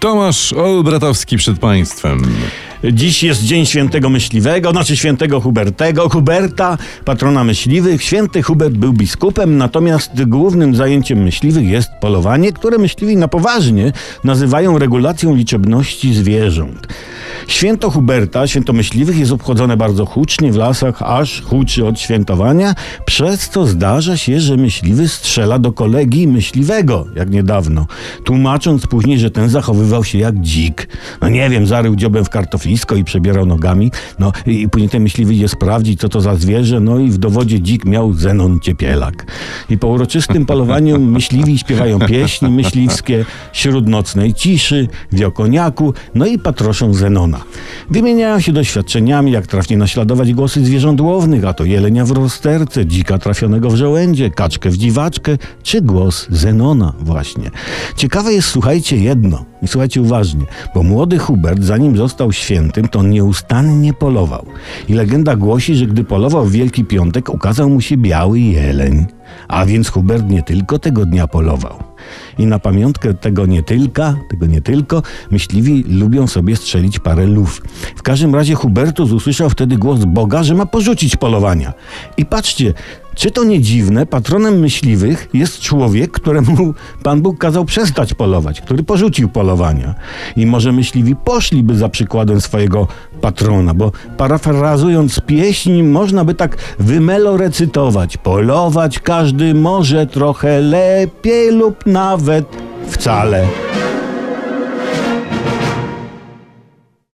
Tomasz Olbratowski przed Państwem. Dziś jest Dzień Świętego Myśliwego, znaczy Świętego Hubertego, Huberta, patrona myśliwych. Święty Hubert był biskupem, natomiast głównym zajęciem myśliwych jest polowanie, które myśliwi na poważnie nazywają regulacją liczebności zwierząt. Święto Huberta, święto myśliwych, jest obchodzone bardzo hucznie w lasach, aż huczy od świętowania, przez co zdarza się, że myśliwy strzela do kolegi myśliwego, jak niedawno, tłumacząc później, że ten zachowywał się jak dzik. No nie wiem, zarył dziobem w kartoflisko i przebierał nogami, no i później ten myśliwy idzie sprawdzić, co to za zwierzę, no i w dowodzie dzik miał Zenon Ciepielak. I po uroczystym polowaniu myśliwi śpiewają pieśni myśliwskie, śródnocnej ciszy, wiokoniaku, no i patroszą Zenona. Wymieniają się doświadczeniami, jak trafnie naśladować głosy zwierząt łownych, a to jelenia w rozterce, dzika trafionego w żołędzie, kaczkę w dziwaczkę, czy głos Zenona właśnie. Ciekawe jest, słuchajcie, jedno i słuchajcie uważnie, bo młody Hubert, zanim został świętym, to nieustannie polował. I legenda głosi, że gdy polował w Wielki Piątek, ukazał mu się biały jeleń. A więc Hubert nie tylko tego dnia polował. I na pamiątkę tego nie tylko, tego nie tylko, myśliwi lubią sobie strzelić parę lów. W każdym razie Hubertus usłyszał wtedy głos Boga, że ma porzucić polowania. I patrzcie, czy to nie dziwne, patronem myśliwych jest człowiek, któremu Pan Bóg kazał przestać polować, który porzucił polowania. I może myśliwi poszliby za przykładem swojego patrona, bo parafrazując pieśń, można by tak wymelo recytować. Polować każdy może trochę lepiej lub nawet wcale.